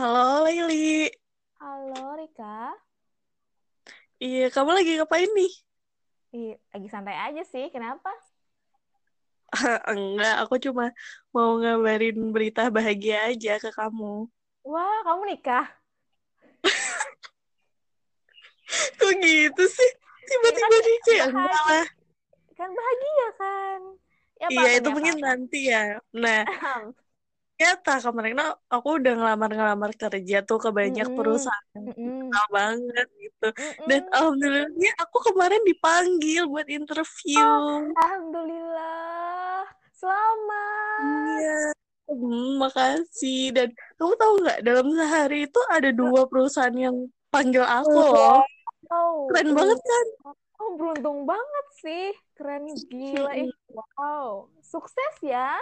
Halo Laili. Halo Rika. Iya, kamu lagi ngapain nih? Ih, lagi santai aja sih. Kenapa? Enggak, aku cuma mau ngabarin berita bahagia aja ke kamu. Wah, kamu nikah? Kok gitu sih? Tiba-tiba kan nikah ya? Enggak lah. Kan bahagia kan? Ya, Iya, itu mungkin apa? nanti ya. Nah, ternyata kemarin nah, aku udah ngelamar-ngelamar kerja tuh ke banyak Mm-mm. perusahaan Mm-mm. terkenal banget gitu. Dan Mm-mm. alhamdulillahnya aku kemarin dipanggil buat interview. Alhamdulillah. Selamat. Iya. Hmm, makasih. Dan kamu tahu nggak, dalam sehari itu ada dua perusahaan yang panggil aku loh. Oh, Keren banget kan? Oh, beruntung banget sih. Keren gila. Wow. Sukses ya.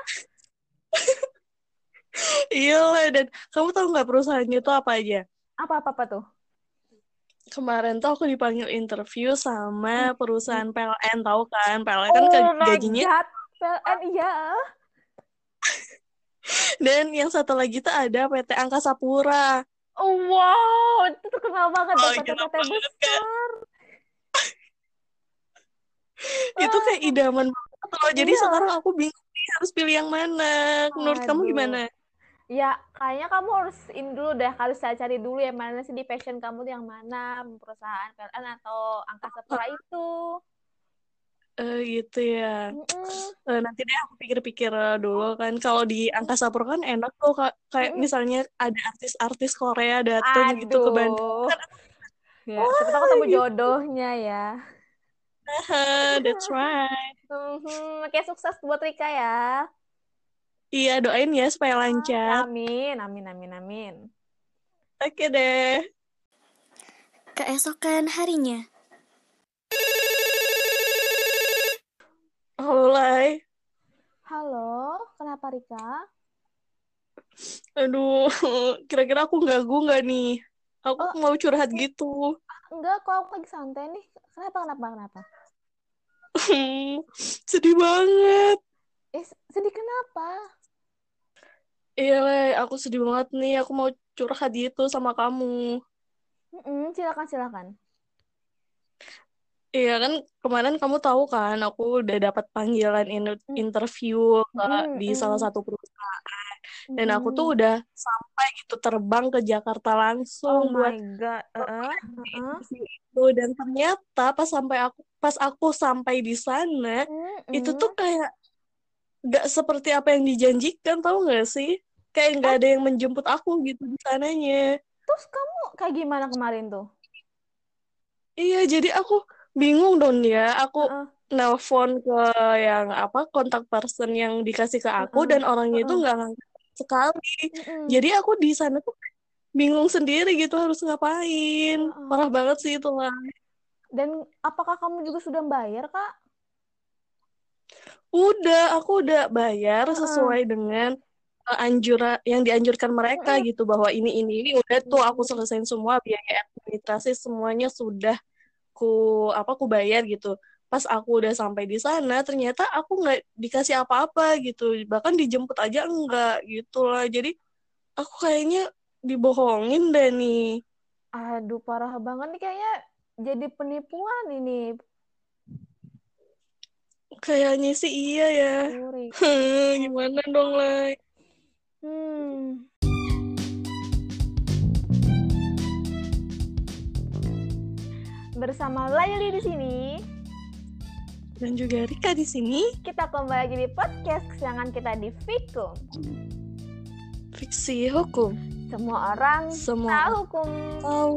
Iya lah. Dan kamu tahu nggak perusahaannya itu apa aja? Apa-apa tuh? Kemarin tuh aku dipanggil interview sama perusahaan PLN, tahu kan? PLN kan Oh gajinya. PLN, iya. Dan yang satu lagi tuh ada PT Angkasa Pura. Oh, wow, itu terkenal banget Oh, PT-PT besar. Itu kayak idaman banget loh. Jadi Iya. sekarang aku bingung nih harus pilih yang mana. Menurut kamu Aduh. gimana? Ya, kayaknya kamu harus ini dulu deh, harus saya cari dulu ya mana sih di passion kamu tuh yang mana, perusahaan PLN atau Angkasa Pura itu. Eh gitu ya. Mm-mm. Eh, nanti deh aku pikir-pikir eh, dulu kan kalau di Angkasa Pura kan enak tuh Kak. kayak Mm-mm. misalnya ada artis-artis Korea datang gitu ke Bandung. Aduh. Ya, siapa tahu ketemu jodohnya ya. Haha, That's right. Mhm, Oke, sukses buat Rika ya. Iya doain ya supaya lancar. Amin, amin, amin, amin. Oke deh. Keesokan harinya, Halo Lai. Halo, kenapa Rika? Aduh, kira-kira aku ganggu nggak nih? Aku Oh. mau curhat gitu. Enggak, kok aku lagi santai nih. Kenapa, kenapa, kenapa? Sedih banget. Eh, sedih kenapa? Iya, Lai, aku sedih banget nih. Aku mau curhat gitu sama kamu. Mm-mm, silakan, silakan. Iya kan kemarin kamu tahu kan aku udah dapat panggilan in- Mm. interview ke Mm, di mm. salah satu perusahaan dan aku tuh Mm. udah sampai gitu terbang ke Jakarta Oh langsung buat my God. Uh-uh, uh-uh. interview itu dan ternyata pas sampai aku pas aku sampai di sana itu tuh kayak gak seperti apa yang dijanjikan tahu nggak sih kayak nggak ada yang menjemput aku gitu di sananya Terus kamu kayak gimana kemarin tuh? iya jadi aku bingung dong ya aku Uh-uh. nelpon ke yang apa kontak person yang dikasih ke aku Uh-uh. dan orangnya itu Uh-uh. nggak ngangkat sekali. Mm-mm. Jadi aku di sana tuh bingung sendiri gitu harus ngapain. Uh-uh. Parah banget sih itu lah. Dan apakah kamu juga sudah bayar, Kak? Udah, aku udah bayar Uh-uh. sesuai dengan anjuran yang dianjurkan mereka gitu bahwa ini ini ini udah tuh aku selesaiin semua biaya administrasi semuanya sudah ku apa ku bayar gitu. Pas aku udah sampai di sana ternyata aku nggak dikasih apa-apa gitu. Bahkan dijemput aja enggak gitu lah. Jadi aku kayaknya dibohongin deh nih. Aduh, parah banget nih kayaknya jadi penipuan ini. Kayaknya sih iya ya. Gimana dong, Lai? Hmm. Bersama Layli di sini, Dan juga Rika di sini. kita kembali lagi di podcast kesayangan kita di Fikum. Fiksi hukum. Semua orang Semua tahu hukum. tahu.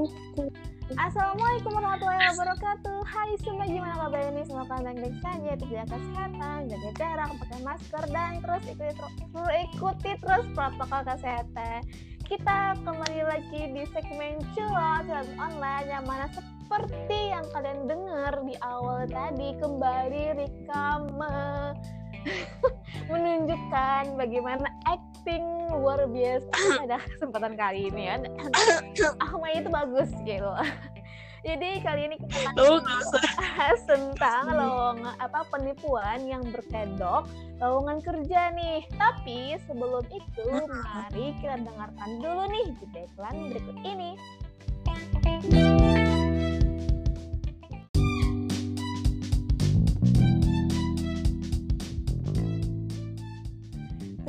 Assalamualaikum warahmatullahi wabarakatuh. Hai semua gimana kabarnya nih? Semoga kalian baik saja, jaga kesehatan, jaga jarak, pakai masker dan terus ikuti terus ikuti terus protokol kesehatan. Kita kembali lagi di segmen Culot Curhat Online yang mana seperti yang kalian dengar di awal tadi kembali Rika menunjukkan bagaimana acting luar biasa pada kesempatan kali ini ya. Ahmad itu bagus gitu. Jadi kali ini kita akan nggak usah. bahas tentang lowongan apa penipuan yang berkedok lowongan kerja nih. Tapi sebelum itu mari kita dengarkan dulu nih jeda iklan berikut ini.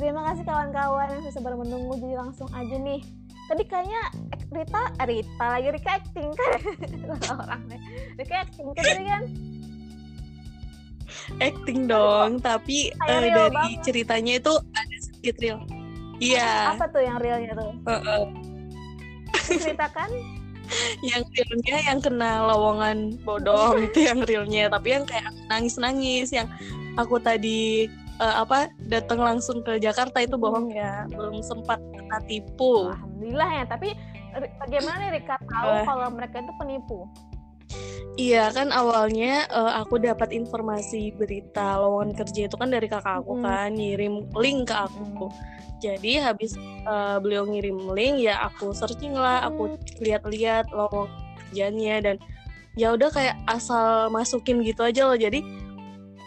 Terima kasih kawan-kawan yang sudah sabar menunggu jadi langsung aja nih. Tadi kayaknya Rita, eh, Rita lagi Rika acting kan? Orang deh. Rika acting kan tadi kan? acting dong, tapi real dari banget. ceritanya itu ada sedikit real. Iya, Apa tuh yang realnya tuh? heeh. Ceritakan. yang realnya yang kena lowongan bodong itu yang realnya, tapi yang kayak nangis-nangis yang aku tadi eh, apa datang langsung ke Jakarta itu bohong ya, belum sempat kena tipu. Alhamdulillah ya. Tapi bagaimana Rika tahu Wah. kalau mereka itu penipu? Iya kan awalnya eh, aku dapat informasi berita lowongan kerja itu kan dari kakak aku Mm. kan ngirim link ke aku. Jadi habis eh, beliau ngirim link ya aku searching lah, aku lihat-lihat lowongan kerjanya dan ya udah kayak asal masukin gitu aja loh. Jadi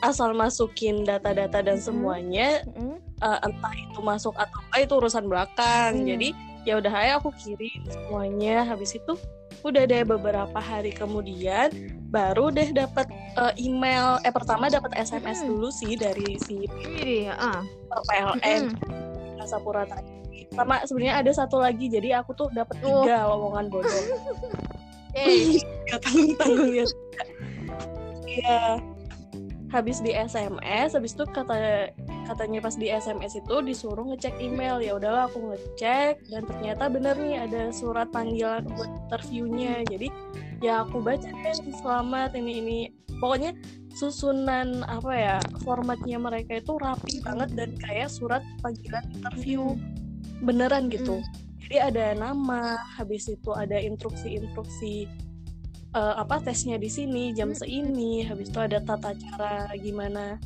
asal masukin data-data dan Mm. semuanya Mm-mm. eh, entah itu masuk atau enggak itu urusan belakang. Hmm. Jadi ya udah aja aku kirim semuanya. Habis itu udah deh beberapa hari kemudian baru deh dapat eh, email. Eh pertama dapat SMS Hmm. dulu sih dari si. PLN Kasapura tadi. Sama sebenarnya ada satu lagi. Jadi aku tuh dapat Oh. tiga lowongan bodong. Eh, Gak tanggung-tanggung ya. Iya. Habis di SMS, habis itu kata katanya pas di SMS itu disuruh ngecek email. Ya udahlah aku ngecek dan ternyata bener nih ada surat panggilan buat interviewnya. Jadi ya aku baca kan selamat ini ini. Pokoknya susunan apa ya formatnya mereka itu rapi banget dan kayak surat panggilan interview beneran gitu. Jadi ada nama, habis itu ada instruksi-instruksi eh, apa tesnya di sini jam Mm. seini, habis itu ada tata cara gimana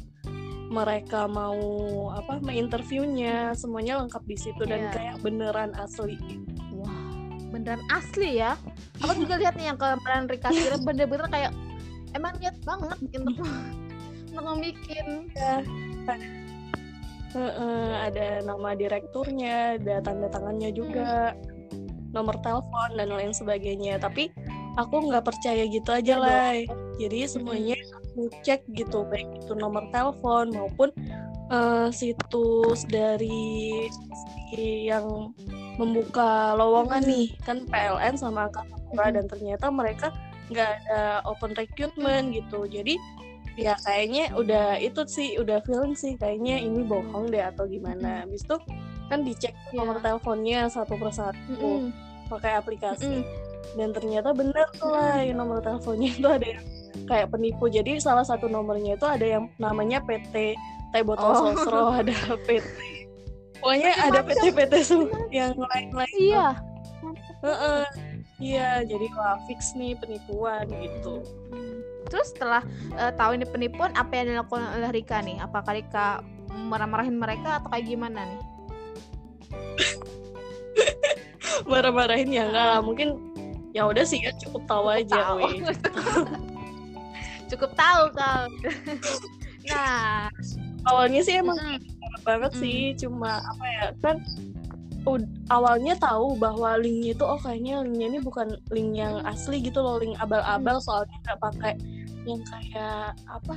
mereka mau apa menginterviewnya, semuanya lengkap di situ dan Iya. kayak beneran asli. Wah, beneran asli ya. Aku juga lihat nih yang kemarin Rika kirim bener-bener kayak emang niat banget untuk untuk membikin. Heeh, ada nama direkturnya, ada tanda tangannya juga, nomor telepon dan lain sebagainya. Tapi aku nggak percaya gitu aja lah. Jadi semuanya aku cek gitu, baik itu nomor telepon maupun eh, situs dari si yang membuka lowongan nih, kan PLN sama Mm. dan ternyata mereka nggak ada open recruitment gitu. Jadi ya kayaknya udah itu sih udah feeling sih kayaknya ini bohong deh atau gimana habis itu kan dicek Iya. nomor teleponnya satu persatu Mm-mm. pakai aplikasi Mm-mm. Dan ternyata bener tuh lah yang nomor teleponnya itu ada yang kayak penipu jadi salah satu nomornya itu ada yang namanya PT Teh Botol Oh. Sosro ada PT pokoknya ada PT PT semua yang lain-lain Iya. Heeh. iya jadi wah fix nih penipuan gitu Terus setelah eh, tahu ini penipuan, apa yang dilakukan oleh Rika nih? Apakah Rika marah-marahin mereka atau kayak gimana nih? marah-marahin ya enggak lah mungkin ya udah sih ya cukup tahu aja tahu. Cukup tahu kau. nah, awalnya sih emang mm, banget Mm. sih cuma apa ya kan awalnya tahu bahwa linknya itu oh kayaknya linknya ini bukan link yang asli gitu loh link abal-abal soalnya nggak pakai yang kayak apa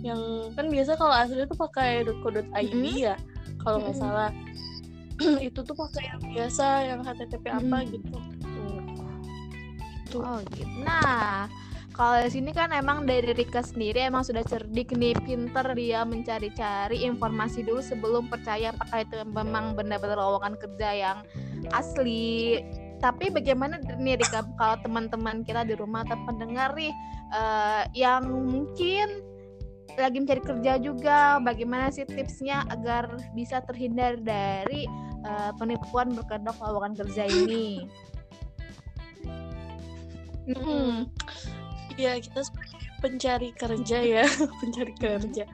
yang kan biasa kalau asli itu pakai .co.id Mm-mm. ya kalau nggak salah itu tuh pakai yang biasa yang HTTP apa gitu Tuh. oh gitu. Nah, kalau di sini kan emang dari Rika sendiri emang sudah cerdik nih, pinter dia mencari-cari informasi dulu sebelum percaya apakah itu memang benar-benar lowongan kerja yang asli. Tapi bagaimana nih Rika kalau teman-teman kita di rumah atau pendengar nih eh, yang mungkin lagi mencari kerja juga, bagaimana sih tipsnya agar bisa terhindar dari eh, penipuan berkedok lowongan kerja ini? Mm-mm. Iya kita sebagai pencari kerja ya pencari kerja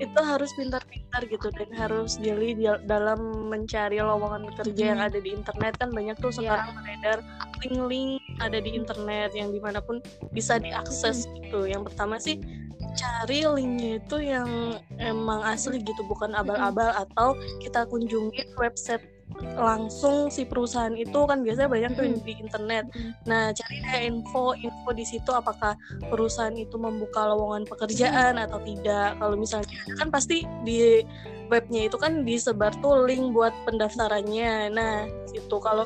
itu harus pintar-pintar gitu dan harus jeli dalam mencari lowongan kerja yang Mm. ada di internet kan banyak tuh Iya. sekarang beredar link-link ada di internet yang di mana pun bisa diakses gitu yang pertama sih cari linknya itu yang emang asli gitu bukan abal-abal atau kita kunjungi website langsung si perusahaan itu kan biasanya banyak tuh di internet. Nah, cari deh info info di situ apakah perusahaan itu membuka lowongan pekerjaan atau tidak. Kalau misalnya kan pasti di webnya itu kan disebar tuh link buat pendaftarannya. Nah, itu kalau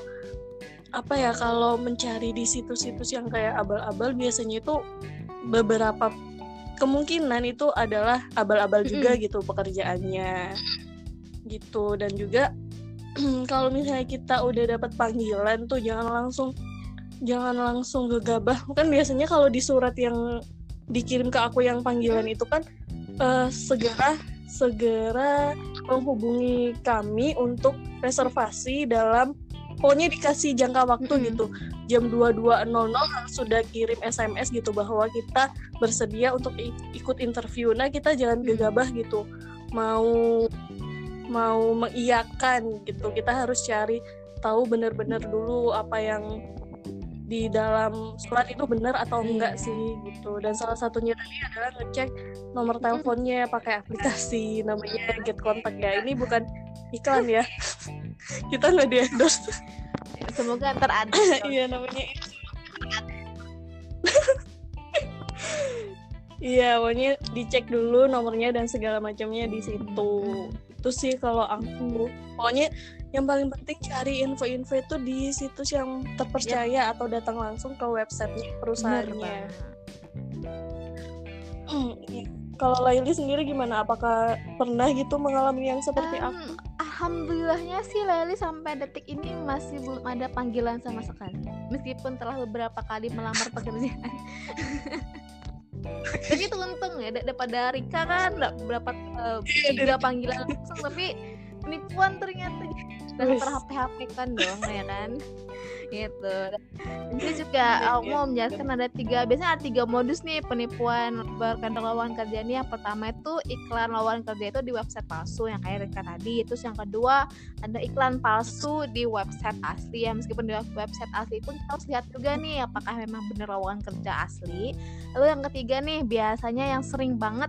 apa ya kalau mencari di situs-situs yang kayak abal-abal biasanya itu beberapa kemungkinan itu adalah abal-abal juga gitu pekerjaannya. Gitu. Dan juga kalau misalnya kita udah dapat panggilan tuh jangan langsung jangan langsung gegabah. Kan biasanya kalau di surat yang dikirim ke aku yang panggilan itu kan uh, segera segera menghubungi kami untuk reservasi dalam pokoknya dikasih jangka waktu hmm. gitu. Jam 22.00 sudah kirim SMS gitu bahwa kita bersedia untuk ikut interview. Nah kita jangan gegabah gitu. Mau mau mengiyakan gitu. Kita harus cari tahu benar-benar dulu apa yang di dalam surat itu benar atau iya. enggak sih gitu. Dan salah satunya tadi adalah ngecek nomor teleponnya pakai aplikasi namanya Get Contact ya. Ini bukan iklan ya. Kita nggak di endorse. Semoga ntar ada. Iya namanya Iya, pokoknya dicek dulu nomornya dan segala macamnya di situ. Itu sih kalau aku. Pokoknya yang paling penting cari info-info itu di situs yang terpercaya ya. atau datang langsung ke websitenya perusahaannya. hmm, iya. kalau Laili sendiri gimana? Apakah pernah gitu mengalami yang seperti um, aku? Alhamdulillahnya sih Laili sampai detik ini masih belum ada panggilan sama sekali. Meskipun telah beberapa kali melamar pekerjaan tapi itu untung ya daripada Rika kan berapa uh, tiga panggilan langsung tapi penipuan ternyata. Dan terhap-hap kan dong ya kan? Gitu. Jadi juga aku mau menjelaskan ada tiga biasanya ada tiga modus nih penipuan berkandang lowongan kerja ini yang pertama itu iklan lowongan kerja itu di website palsu yang kayak Rika tadi. Terus yang kedua ada iklan palsu di website asli. Ya meskipun di website asli pun kita harus lihat juga nih apakah memang benar lowongan kerja asli. Lalu yang ketiga nih biasanya yang sering banget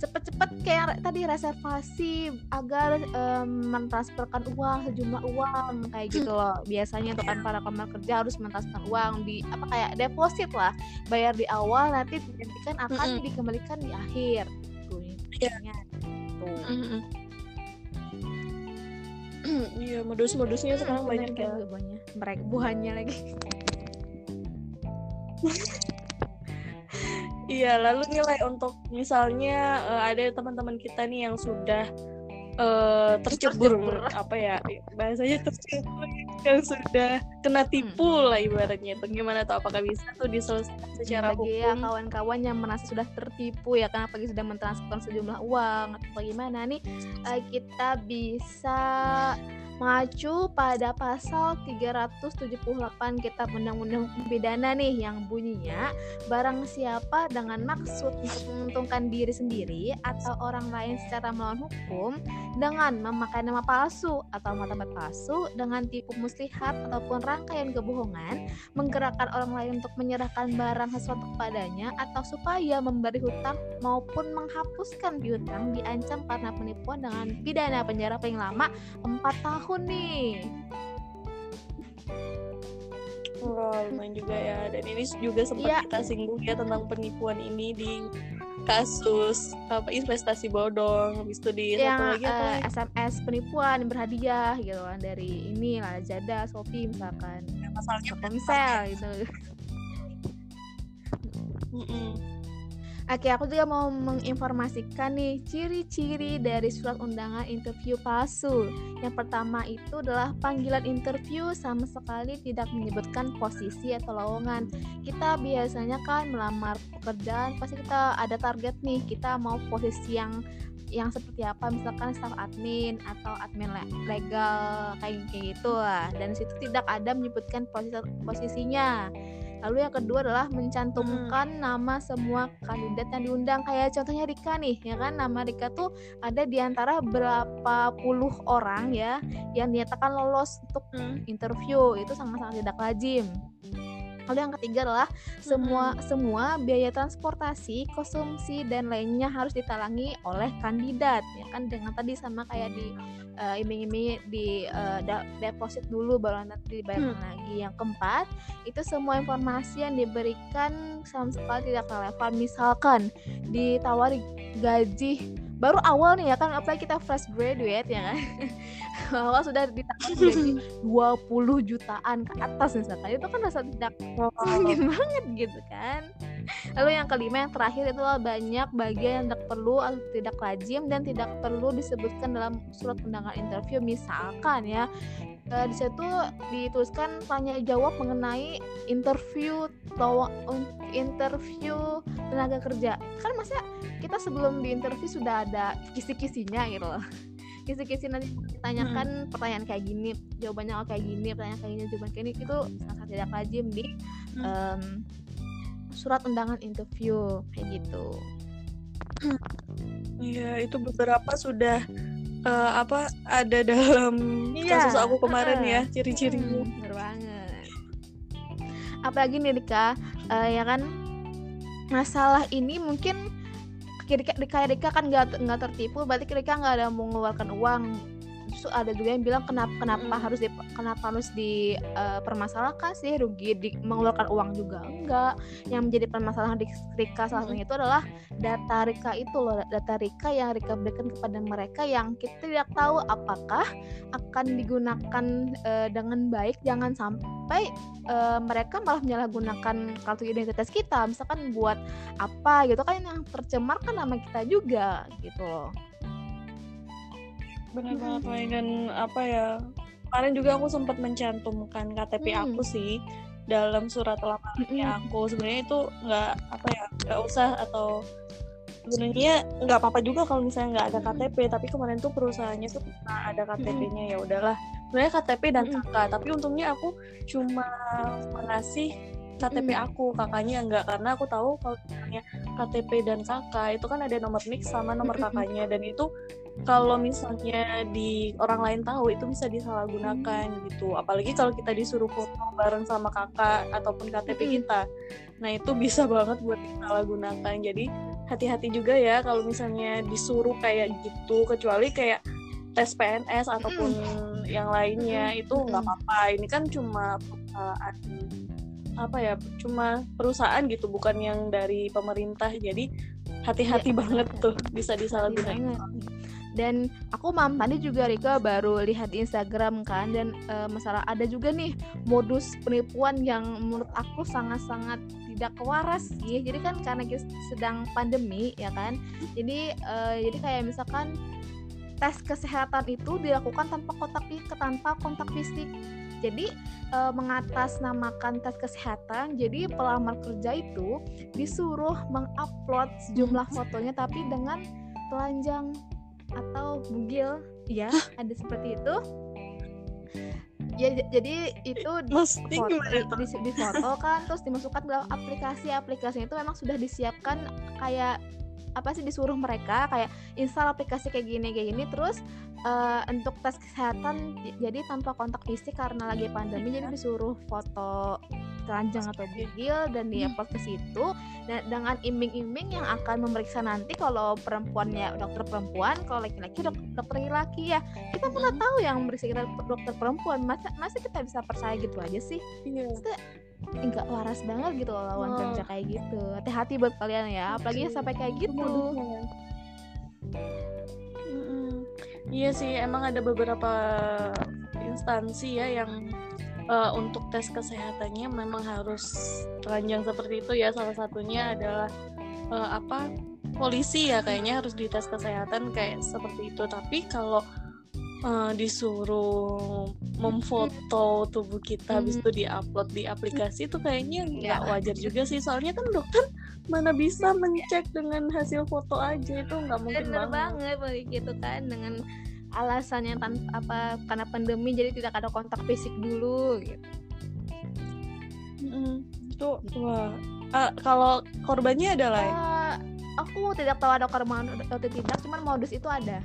cepet-cepet kayak tadi reservasi agar um, mentransferkan uang sejumlah uang kayak gitu loh biasanya untuk kan para pemegang kerja harus mentransferkan uang di apa kayak deposit lah bayar di awal nanti digantikan akan mm -hmm. dikembalikan di akhir gitu ya. Iya, modus-modusnya sekarang banyak ya. Banyak. Mereka buahnya lagi. Iya, lalu nilai untuk misalnya uh, ada teman-teman kita nih yang sudah uh, tercebur, tercebur. apa ya bahasanya tercebur yang sudah kena tipu hmm. lah ibaratnya itu. Gimana tuh apakah bisa tuh diselesaikan secara Bagi ya, hukum? ya kawan-kawan yang merasa sudah tertipu ya karena pagi sudah mentransfer sejumlah uang atau bagaimana nih uh, kita bisa mengacu pada pasal 378 Kitab Undang-Undang Pidana nih yang bunyinya barang siapa dengan maksud menguntungkan diri sendiri atau orang lain secara melawan hukum dengan memakai nama palsu atau martabat palsu dengan tipu muslihat ataupun rangkaian kebohongan menggerakkan orang lain untuk menyerahkan barang sesuatu kepadanya atau supaya memberi hutang maupun menghapuskan piutang diancam karena penipuan dengan pidana penjara paling lama 4 tahun tahun nih. Wah, lumayan juga ya. Dan ini juga sempat ya. kita singgung ya tentang penipuan ini di kasus apa investasi bodong habis itu di yang satu lagi apa uh, eh, SMS penipuan berhadiah gitu kan dari ini lah Lazada, Shopee misalkan. Ya, masalahnya Telkomsel gitu. Mm -mm. Oke, aku juga mau menginformasikan nih ciri-ciri dari surat undangan interview palsu. Yang pertama itu adalah panggilan interview sama sekali tidak menyebutkan posisi atau lowongan. Kita biasanya kan melamar pekerjaan pasti kita ada target nih, kita mau posisi yang yang seperti apa misalkan staff admin atau admin legal kayak gitu lah dan situ tidak ada menyebutkan posisi posisinya lalu yang kedua adalah mencantumkan hmm. nama semua kandidat yang diundang kayak contohnya Rika nih ya kan nama Rika tuh ada di antara berapa puluh orang ya yang dinyatakan lolos untuk hmm. interview itu sangat-sangat tidak lazim Lalu yang ketiga adalah semua hmm. semua biaya transportasi, konsumsi dan lainnya harus ditalangi oleh kandidat ya kan dengan tadi sama kayak di uh, iming-iming di uh, deposit dulu baru nanti dibayar hmm. lagi. Yang keempat, itu semua informasi yang diberikan sama sekali tidak relevan. Misalkan ditawari gaji baru awal nih ya kan apalagi kita fresh graduate ya. Kan awal sudah ditangkap gaji 20 jutaan ke atas misalkan itu kan rasa tidak ingin banget gitu kan. Lalu yang kelima yang terakhir itu banyak bagian yang tidak perlu atau tidak lazim dan tidak perlu disebutkan dalam surat undangan interview. Misalkan ya uh, di situ dituliskan tanya jawab mengenai interview atau interview tenaga kerja kan masa kita sebelum di interview sudah ada kisi-kisinya gitu loh kisi-kisi nanti ditanyakan hmm. pertanyaan kayak gini jawabannya oh kayak gini pertanyaan kayak gini jawaban kayak gini itu sangat tidak lazim di hmm. um, surat undangan interview kayak gitu Iya, itu beberapa sudah uh, apa ada dalam iya. kasus aku kemarin ya ciri-cirinya. Hmm, bener banget. Apalagi nih Dika, uh, ya kan masalah ini mungkin Rika, Rika, Rika kan nggak nggak tertipu, berarti Rika nggak ada mau mengeluarkan uang justru ada juga yang bilang kenapa kenapa hmm. harus di, kenapa harus dipermasalahkan eh, uh, sih rugi di, mengeluarkan uang juga enggak. Yang menjadi permasalahan di Rika salah satunya itu adalah data Rika itu loh data Rika yang Rika berikan kepada mereka yang kita tidak tahu apakah akan digunakan uh, dengan baik. Jangan sampai uh, mereka malah menyalahgunakan kartu identitas kita. Misalkan buat apa gitu kan yang tercemar kan nama kita juga gitu loh benar banget dan apa ya kemarin juga aku sempat mencantumkan KTP hmm. aku sih dalam surat lamarannya hmm. aku. Sebenarnya itu nggak apa ya nggak usah atau sebenarnya nggak apa-apa juga kalau misalnya nggak ada KTP tapi kemarin tuh perusahaannya tuh ada KTP-nya ya udahlah sebenarnya KTP dan kakak. Tapi untungnya aku cuma mengasih KTP aku kakaknya enggak karena aku tahu kalau misalnya KTP dan kakak itu kan ada nomor mix sama nomor kakaknya. Dan itu kalau misalnya di orang lain tahu itu bisa disalahgunakan gitu. Apalagi kalau kita disuruh foto bareng sama kakak ataupun KTP kita. Nah itu bisa banget buat disalahgunakan. Jadi hati-hati juga ya kalau misalnya disuruh kayak gitu. Kecuali kayak tes PNS ataupun yang lainnya itu nggak apa-apa. Ini kan cuma perusahaan apa ya cuma perusahaan gitu bukan yang dari pemerintah. Jadi hati-hati ya, banget tuh bisa disalahgunakan dan aku mam tadi juga Rika baru lihat di Instagram kan dan e, masalah ada juga nih modus penipuan yang menurut aku sangat-sangat tidak waras sih. Jadi kan karena kita sedang pandemi ya kan? Jadi e, jadi kayak misalkan tes kesehatan itu dilakukan tanpa kontak tanpa kontak fisik. Jadi e, mengatasnamakan tes kesehatan jadi pelamar kerja itu disuruh mengupload sejumlah fotonya tapi dengan telanjang atau bugil. Ya ada seperti itu. Ya jadi itu di foto, di, di foto kan terus dimasukkan dalam aplikasi aplikasi itu memang sudah disiapkan kayak apa sih disuruh mereka kayak install aplikasi kayak gini kayak gini terus uh, untuk tes kesehatan jadi tanpa kontak fisik karena lagi pandemi jadi disuruh foto telanjang atau bugil dan dia upload ke situ. Dan dengan iming-iming yang akan memeriksa nanti kalau perempuannya dokter perempuan kalau laki-laki dok dokter laki ya. Kita pernah tahu yang memeriksa kita dokter perempuan. Masa masa kita bisa percaya gitu aja sih? Iya. enggak waras banget gitu loh lawan oh. kerja kayak gitu. Hati-hati buat kalian ya apalagi sampai kayak gitu. Iya sih, emang ada beberapa instansi ya yang uh, untuk tes kesehatannya memang harus telanjang seperti itu ya. Salah satunya adalah uh, apa polisi ya kayaknya harus dites kesehatan kayak seperti itu. Tapi kalau uh, disuruh memfoto tubuh kita habis itu diupload di aplikasi itu kayaknya nggak wajar juga sih. Soalnya kan dokter mana bisa mencek dengan hasil foto aja itu nggak mungkin Bener banget. banget gitu kan dengan alasannya tanpa apa karena pandemi jadi tidak ada kontak fisik dulu gitu. Mm-hmm. Itu wah. Ah, kalau korbannya ada lah. ya? Aku tidak tahu ada korban atau tidak, cuman modus itu ada.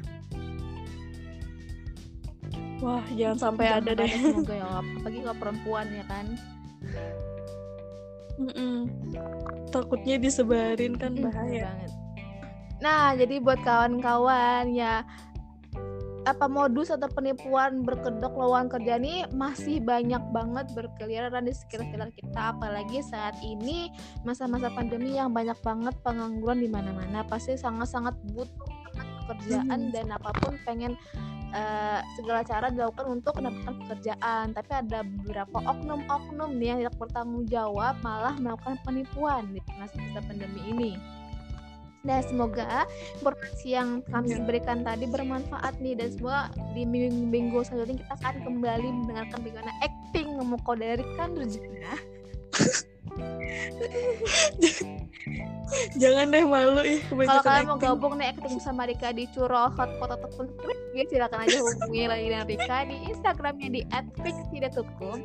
Wah, jangan sampai Jangan ada deh. Semoga ya, apalagi kalau perempuan ya kan. Mm-mm. Takutnya disebarin kan Mm, bener bahaya. banget. Nah, jadi buat kawan-kawan ya apa modus atau penipuan berkedok lowongan kerja ini masih banyak banget berkeliaran di sekitar-sekitar kita apalagi saat ini masa-masa pandemi yang banyak banget pengangguran di mana-mana. Pasti sangat-sangat butuh pekerjaan Hmm. dan apa pun pengen eh, segala cara dilakukan untuk mendapatkan pekerjaan. Tapi ada beberapa oknum-oknum nih yang tidak bertanggung jawab malah melakukan penipuan di masa-masa pandemi ini dan semoga informasi yang kami Iya. berikan tadi bermanfaat nih dan semoga di minggu-minggu selanjutnya kita akan kembali mendengarkan bagaimana acting memukau dari Kanurjana Jangan deh malu ih kalau kalian mau gabung nih acting sama Rika di Curo Hotpot ataupun ya silakan aja hubungi lagi dengan Rika di Instagramnya di @fixhidatukum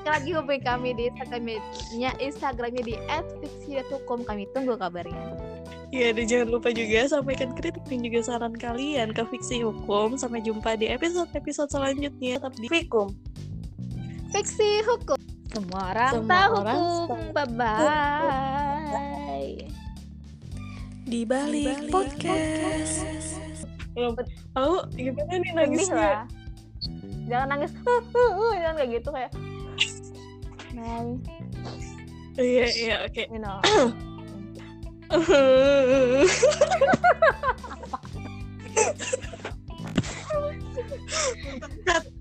sekali lagi hubungi kami di Instagramnya Instagramnya di @fixhidatukum kami tunggu kabarnya Iya, dan jangan lupa juga sampaikan kritik dan juga saran kalian ke Fiksi Hukum. Sampai jumpa di episode-episode selanjutnya. Tetap di Fikum. Fiksi hukum semua orang Semua tahu orang hukum. Bye bye. Di balik podcast. Ya podcast. Tahu gimana nih nangisnya? Jangan nangis. Jangan kayak gitu kayak. Man. Iya iya oke. You. Cut.